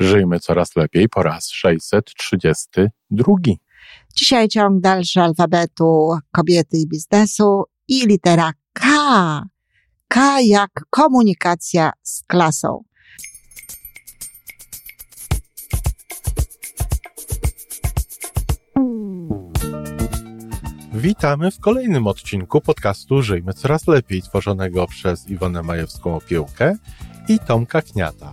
Żyjmy coraz lepiej po raz 632. Dzisiaj ciąg dalszy alfabetu kobiety i biznesu i litera K. K jak komunikacja z klasą. Witamy w kolejnym odcinku podcastu Żyjmy Coraz Lepiej, tworzonego przez Iwonę Majewską-Opiełkę i Tomka Kniata.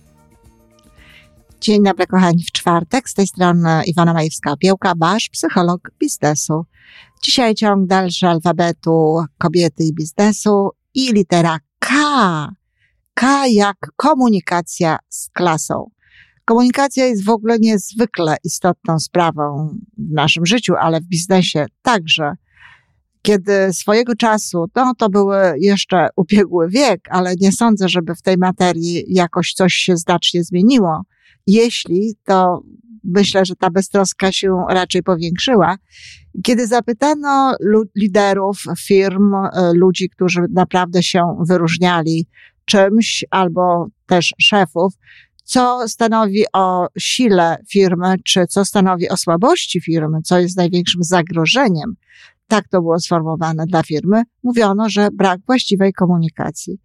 Dzień dobry kochani w czwartek, z tej strony Iwona Majewska-Opiełka, wasz psycholog biznesu. Dzisiaj ciąg dalszy alfabetu kobiety i biznesu i litera K. K jak komunikacja z klasą. Komunikacja jest w ogóle niezwykle istotną sprawą w naszym życiu, ale w biznesie także. Kiedy swojego czasu, no to były jeszcze ubiegły wiek, ale nie sądzę, żeby w tej materii jakoś coś się znacznie zmieniło. Jeśli, to myślę, że ta beztroska się raczej powiększyła. Kiedy zapytano liderów firm, e, ludzi, którzy naprawdę się wyróżniali czymś, albo też szefów, co stanowi o sile firmy, czy co stanowi o słabości firmy, co jest największym zagrożeniem, tak to było sformułowane dla firmy, mówiono, że brak właściwej komunikacji.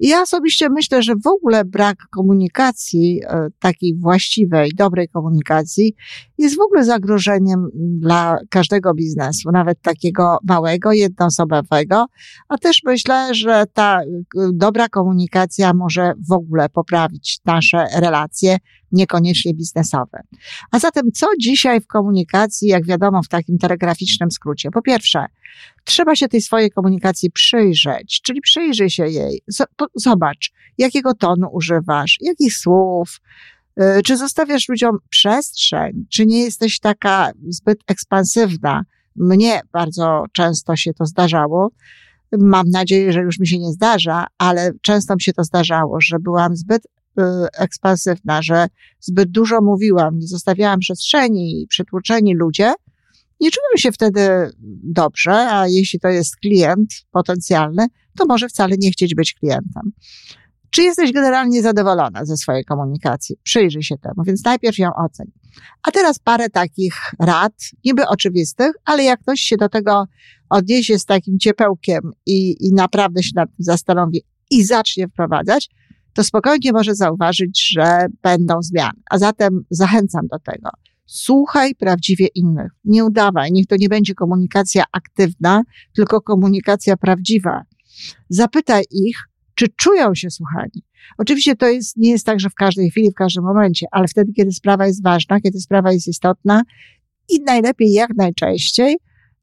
I ja osobiście myślę, że w ogóle brak komunikacji, e, takiej właściwej, dobrej komunikacji, jest w ogóle zagrożeniem dla każdego biznesu, nawet takiego małego, jednoosobowego, a też myślę, że ta e, dobra komunikacja może w ogóle poprawić nasze relacje, niekoniecznie biznesowe. A zatem co dzisiaj w komunikacji, jak wiadomo w takim telegraficznym skrócie? Po pierwsze, trzeba się tej swojej komunikacji przyjrzeć, czyli przyjrzyj się jej, zobacz, jakiego tonu używasz, jakich słów, y, czy zostawiasz ludziom przestrzeń, czy nie jesteś taka zbyt ekspansywna. Mnie bardzo często się to zdarzało. Mam nadzieję, że już mi się nie zdarza, ale często mi się to zdarzało, że byłam zbyt ekspansywna, że zbyt dużo mówiłam, nie zostawiałam przestrzeni i przytłoczeni ludzie nie czują się wtedy dobrze, a jeśli to jest klient potencjalny, to może wcale nie chcieć być klientem. Czy jesteś generalnie zadowolona ze swojej komunikacji? Przyjrzyj się temu, więc najpierw ją oceń. A teraz parę takich rad, niby oczywistych, ale jak ktoś się do tego odniesie z takim ciepełkiem i, i naprawdę się nad tym zastanowi i zacznie wprowadzać, to spokojnie może zauważyć, że będą zmiany. A zatem zachęcam do tego. Słuchaj prawdziwie innych. Nie udawaj. Niech to nie będzie komunikacja aktywna, tylko komunikacja prawdziwa. Zapytaj ich, czy czują się słuchani. Oczywiście to jest, nie jest tak, że w każdej chwili, w każdym momencie, ale wtedy, kiedy sprawa jest ważna, kiedy sprawa jest istotna i najlepiej jak najczęściej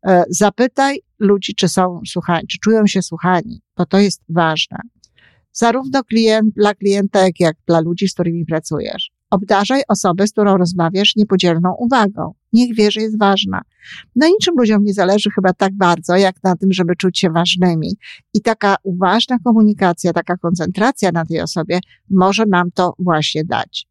e, zapytaj ludzi, czy są słuchani, czy czują się słuchani, bo to jest ważne. Zarówno klient, dla klienta, jak, dla ludzi, z którymi pracujesz. Obdarzaj osobę, z którą rozmawiasz, niepodzielną uwagą. Niech wie, że jest ważna. Na niczym ludziom nie zależy chyba tak bardzo, jak na tym, żeby czuć się ważnymi. I taka uważna komunikacja, taka koncentracja na tej osobie może nam to właśnie dać.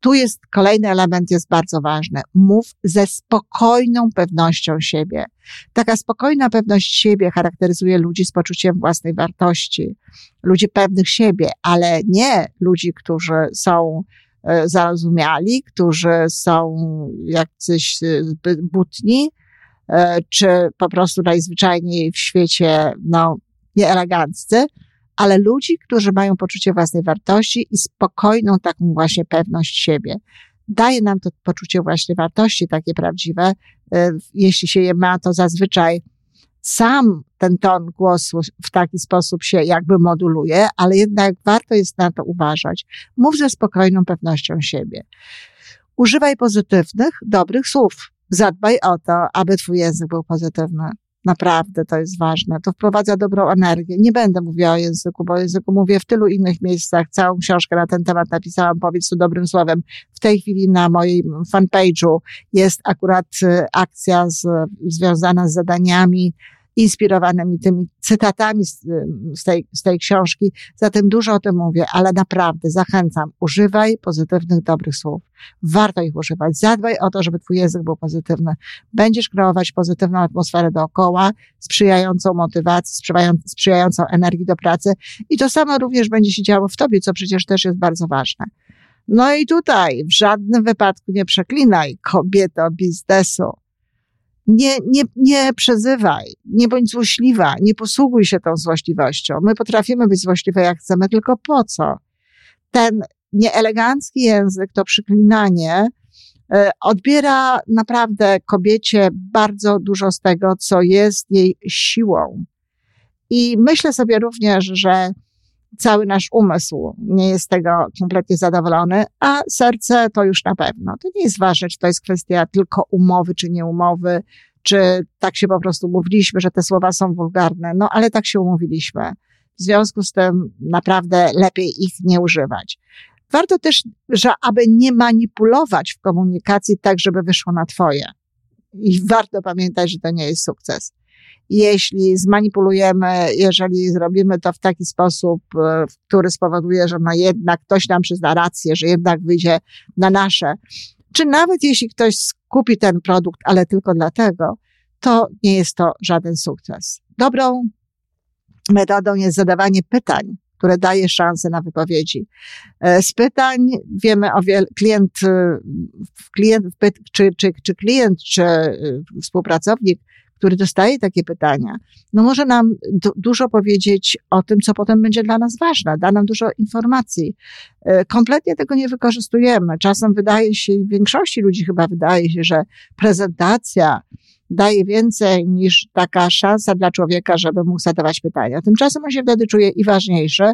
Tu jest kolejny element, jest bardzo ważny. Mów ze spokojną pewnością siebie. Taka spokojna pewność siebie charakteryzuje ludzi z poczuciem własnej wartości. Ludzi pewnych siebie, ale nie ludzi, którzy są E, zarozumiali, którzy są jacyś e, butni, e, czy po prostu najzwyczajniej w świecie, no, nieeleganccy, ale ludzi, którzy mają poczucie własnej wartości i spokojną taką właśnie pewność siebie. Daje nam to poczucie właśnie wartości takie prawdziwe. Jeśli się je ma, to zazwyczaj sam ten ton głosu w taki sposób się jakby moduluje, ale jednak warto jest na to uważać. Mów ze spokojną pewnością siebie. Używaj pozytywnych, dobrych słów. Zadbaj o to, aby twój język był pozytywny. Naprawdę to jest ważne. To wprowadza dobrą energię. Nie będę mówiła o języku, bo o języku mówię w tylu innych miejscach. Całą książkę na ten temat napisałam, powiedz tu dobrym słowem. W tej chwili na moim fanpage'u jest akurat y, akcja z, związana z zadaniami inspirowanymi tymi cytatami z, z, tej, z tej książki. Zatem dużo o tym mówię, ale naprawdę zachęcam, używaj pozytywnych, dobrych słów. Warto ich używać. Zadbaj o to, żeby twój język był pozytywny. Będziesz kreować pozytywną atmosferę dookoła, sprzyjającą motywacji, sprzyjającą energii do pracy i to samo również będzie się działo w tobie, co przecież też jest bardzo ważne. No i tutaj w żadnym wypadku nie przeklinaj kobieto biznesu nie, nie, nie przezywaj, nie bądź złośliwa, nie posługuj się tą złośliwością. My potrafimy być złośliwe jak chcemy, tylko po co? Ten nieelegancki język, to przyklinanie, e, odbiera naprawdę kobiecie bardzo dużo z tego, co jest jej siłą. I myślę sobie również, że cały nasz umysł nie jest tego kompletnie zadowolony, a serce to już na pewno. To nie jest ważne, czy to jest kwestia tylko umowy, czy nie umowy, czy tak się po prostu mówiliśmy, że te słowa są wulgarne, no ale tak się umówiliśmy. W związku z tym naprawdę lepiej ich nie używać. Warto też, że aby nie manipulować w komunikacji tak, żeby wyszło na twoje. I warto pamiętać, że to nie jest sukces jeśli zmanipulujemy, jeżeli zrobimy to w taki sposób, e, który spowoduje, że no jednak ktoś nam przyzna rację, że jednak wyjdzie na nasze, czy nawet jeśli ktoś skupi ten produkt, ale tylko dlatego, to nie jest to żaden sukces. Dobrą metodą jest zadawanie pytań, które daje szansę na wypowiedzi. E, z pytań wiemy o wiele, klient, e, klient czy, czy, czy klient, czy współpracownik który dostaje takie pytania, no może nam dużo powiedzieć o tym, co potem będzie dla nas ważne, da nam dużo informacji. E, kompletnie tego nie wykorzystujemy. Czasem wydaje się, większości ludzi chyba wydaje się, że prezentacja daje więcej niż taka szansa dla człowieka, żeby mógł zadawać pytania. Tymczasem on się wtedy czuje i ważniejszy,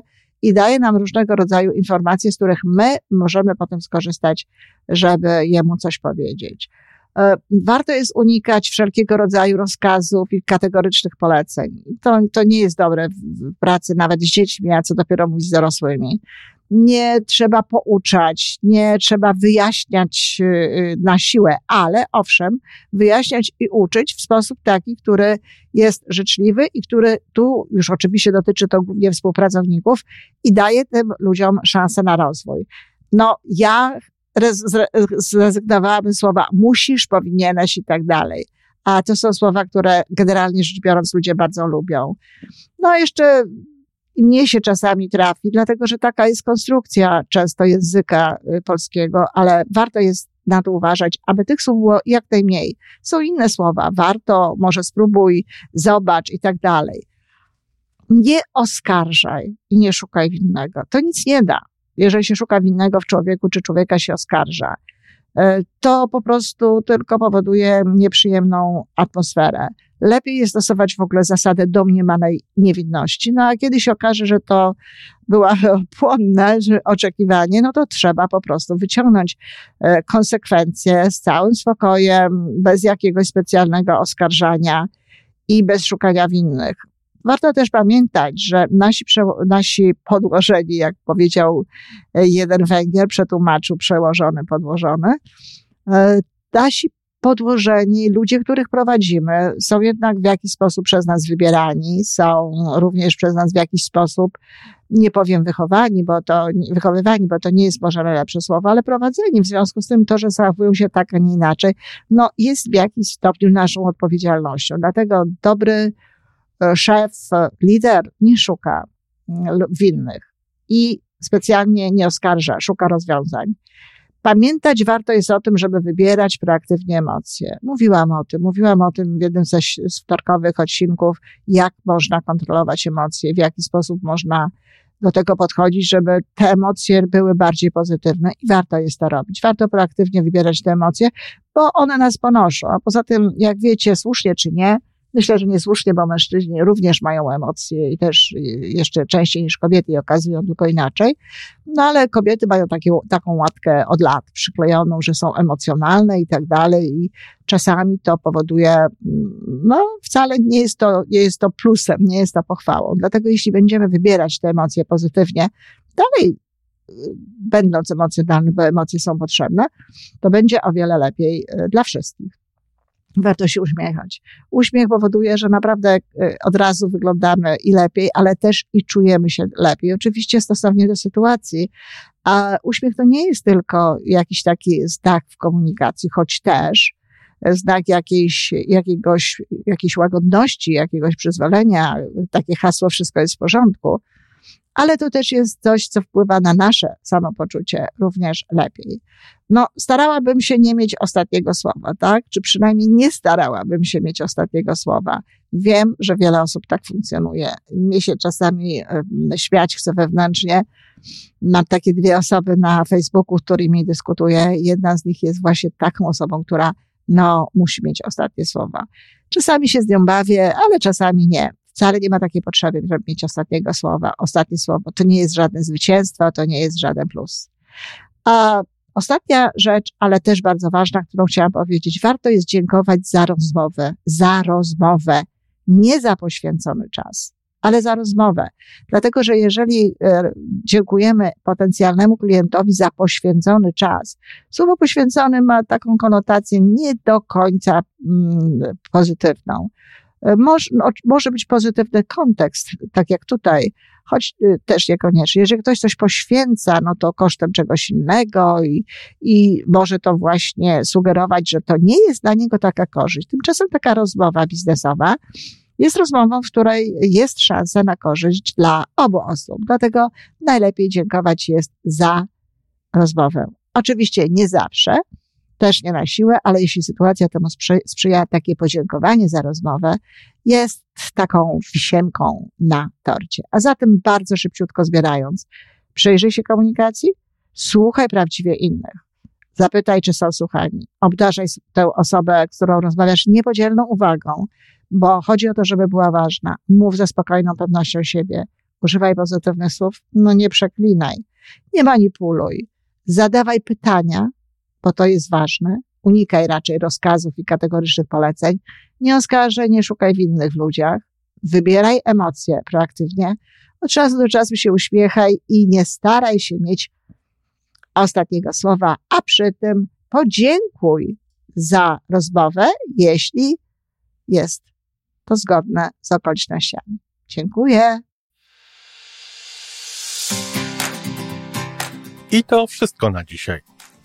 i daje nam różnego rodzaju informacje, z których my możemy potem skorzystać, żeby jemu coś powiedzieć. E, warto jest unikać wszelkiego rodzaju rozkazów i kategorycznych poleceń. To, to nie jest dobre w pracy nawet z dziećmi, a co dopiero mówić z dorosłymi. Nie trzeba pouczać, nie trzeba wyjaśniać y, na siłę, ale owszem, wyjaśniać i uczyć w sposób taki, który jest życzliwy i który tu już oczywiście dotyczy to głównie współpracowników i daje tym ludziom szansę na rozwój. No, ja zrezygnowałabym słowa musisz, powinieneś i tak dalej. A to są słowa, które generalnie rzecz biorąc ludzie bardzo lubią. No jeszcze mnie się czasami trafi, dlatego że taka jest konstrukcja często języka y, polskiego, ale warto jest na to uważać, aby tych słów było jak najmniej. Są inne słowa, warto, może spróbuj, zobacz i tak dalej. Nie oskarżaj i nie szukaj winnego. To nic nie da jeżeli się szuka winnego w człowieku, czy człowieka się oskarża, e, to po prostu tylko powoduje nieprzyjemną atmosferę. Lepiej jest stosować w ogóle zasadę domniemanej niewinności. No a kiedy się okaże, że to była płonne oczekiwanie, no to trzeba po prostu wyciągnąć e, konsekwencje z całym spokojem, bez jakiegoś specjalnego oskarżania i bez szukania winnych. Warto też pamiętać, że nasi, nasi podłożeni, jak powiedział e, jeden Węgier, przetłumaczył przełożony, podłożony, e, nasi podłożeni, ludzie, których prowadzimy, są jednak w jakiś sposób przez nas wybierani, są również przez nas w jakiś sposób, nie powiem wychowani, bo to, wychowywani, bo to nie jest może najlepsze słowo, ale prowadzeni. W związku z tym to, że zachowują się tak, a nie inaczej, no jest w jakiś stopniu naszą odpowiedzialnością. Dlatego dobry szef, lider nie szuka mm, winnych i specjalnie nie oskarża, szuka rozwiązań. Pamiętać warto jest o tym, żeby wybierać proaktywnie emocje. Mówiłam o tym, mówiłam o tym w jednym ze wtorkowych odcinków, jak można kontrolować emocje, w jaki sposób można do tego podchodzić, żeby te emocje były bardziej pozytywne i warto jest to robić. Warto proaktywnie wybierać te emocje, bo one nas ponoszą. A poza tym, jak wiecie, słusznie czy nie, Myślę, że niesłusznie, bo mężczyźni również mają emocje i też jeszcze częściej niż kobiety i okazują tylko inaczej. No ale kobiety mają taką łatkę od lat przyklejoną, że są emocjonalne i tak dalej i czasami to powoduje mm, no wcale nie jest, to, nie jest to plusem, nie jest to pochwałą. Dlatego jeśli będziemy wybierać te emocje pozytywnie, dalej y, będąc emocjonalny, bo emocje są potrzebne, to będzie o wiele lepiej y, dla wszystkich. Warto się uśmiechać. Uśmiech powoduje, że naprawdę y, od razu wyglądamy i lepiej, ale też i czujemy się lepiej. Oczywiście stosownie do sytuacji, a uśmiech to nie jest tylko jakiś taki znak w komunikacji, choć też, znak jakiejś, jakiegoś, jakiejś łagodności, jakiegoś przyzwolenia, takie hasło wszystko jest w porządku, ale to też jest coś, co wpływa na nasze samopoczucie również lepiej. No, starałabym się nie mieć ostatniego słowa, tak? Czy przynajmniej nie starałabym się mieć ostatniego słowa. Wiem, że wiele osób tak funkcjonuje. Mnie się czasami śmiać chce wewnętrznie. Mam takie dwie osoby na Facebooku, z którymi dyskutuję. Jedna z nich jest właśnie taką osobą, która no, musi mieć ostatnie słowa. Czasami się z nią bawię, ale czasami nie. Wcale nie ma takiej potrzeby, żeby mieć ostatniego słowa. Ostatnie słowo to nie jest żadne zwycięstwo, to nie jest żaden plus. A ostatnia rzecz, ale też bardzo ważna, którą chciałam powiedzieć, warto jest dziękować za rozmowę, za rozmowę, nie za poświęcony czas ale za rozmowę. Dlatego, że jeżeli e, dziękujemy potencjalnemu klientowi za poświęcony czas, słowo poświęcony ma taką konotację nie do końca mm, pozytywną. E, może, no, może być pozytywny kontekst, tak jak tutaj, choć y, też niekoniecznie. Jeżeli ktoś coś poświęca, no to kosztem czegoś innego i, i może to właśnie sugerować, że to nie jest dla niego taka korzyść. Tymczasem taka rozmowa biznesowa jest rozmową, w której jest szansa na korzyść dla obu osób. Dlatego najlepiej dziękować jest za rozmowę. Oczywiście nie zawsze, też nie na siłę, ale jeśli sytuacja temu sprzyja, takie podziękowanie za rozmowę jest taką wisienką na torcie. A zatem bardzo szybciutko zbierając, przyjrzyj się komunikacji, słuchaj prawdziwie innych. Zapytaj, czy są słuchani. Obdarzaj tę osobę, którą rozmawiasz, niepodzielną uwagą bo chodzi o to, żeby była ważna. Mów ze spokojną pewnością siebie. Używaj pozytywnych słów. No nie przeklinaj. Nie manipuluj. Zadawaj pytania, bo to jest ważne. Unikaj raczej rozkazów i kategorycznych poleceń. Nie oskarżaj, nie szukaj winnych w ludziach. Wybieraj emocje proaktywnie. Od czasu do czasu się uśmiechaj i nie staraj się mieć ostatniego słowa, a przy tym podziękuj za rozmowę, jeśli jest to zgodne z okolicznościami. Dziękuję. I to wszystko na dzisiaj.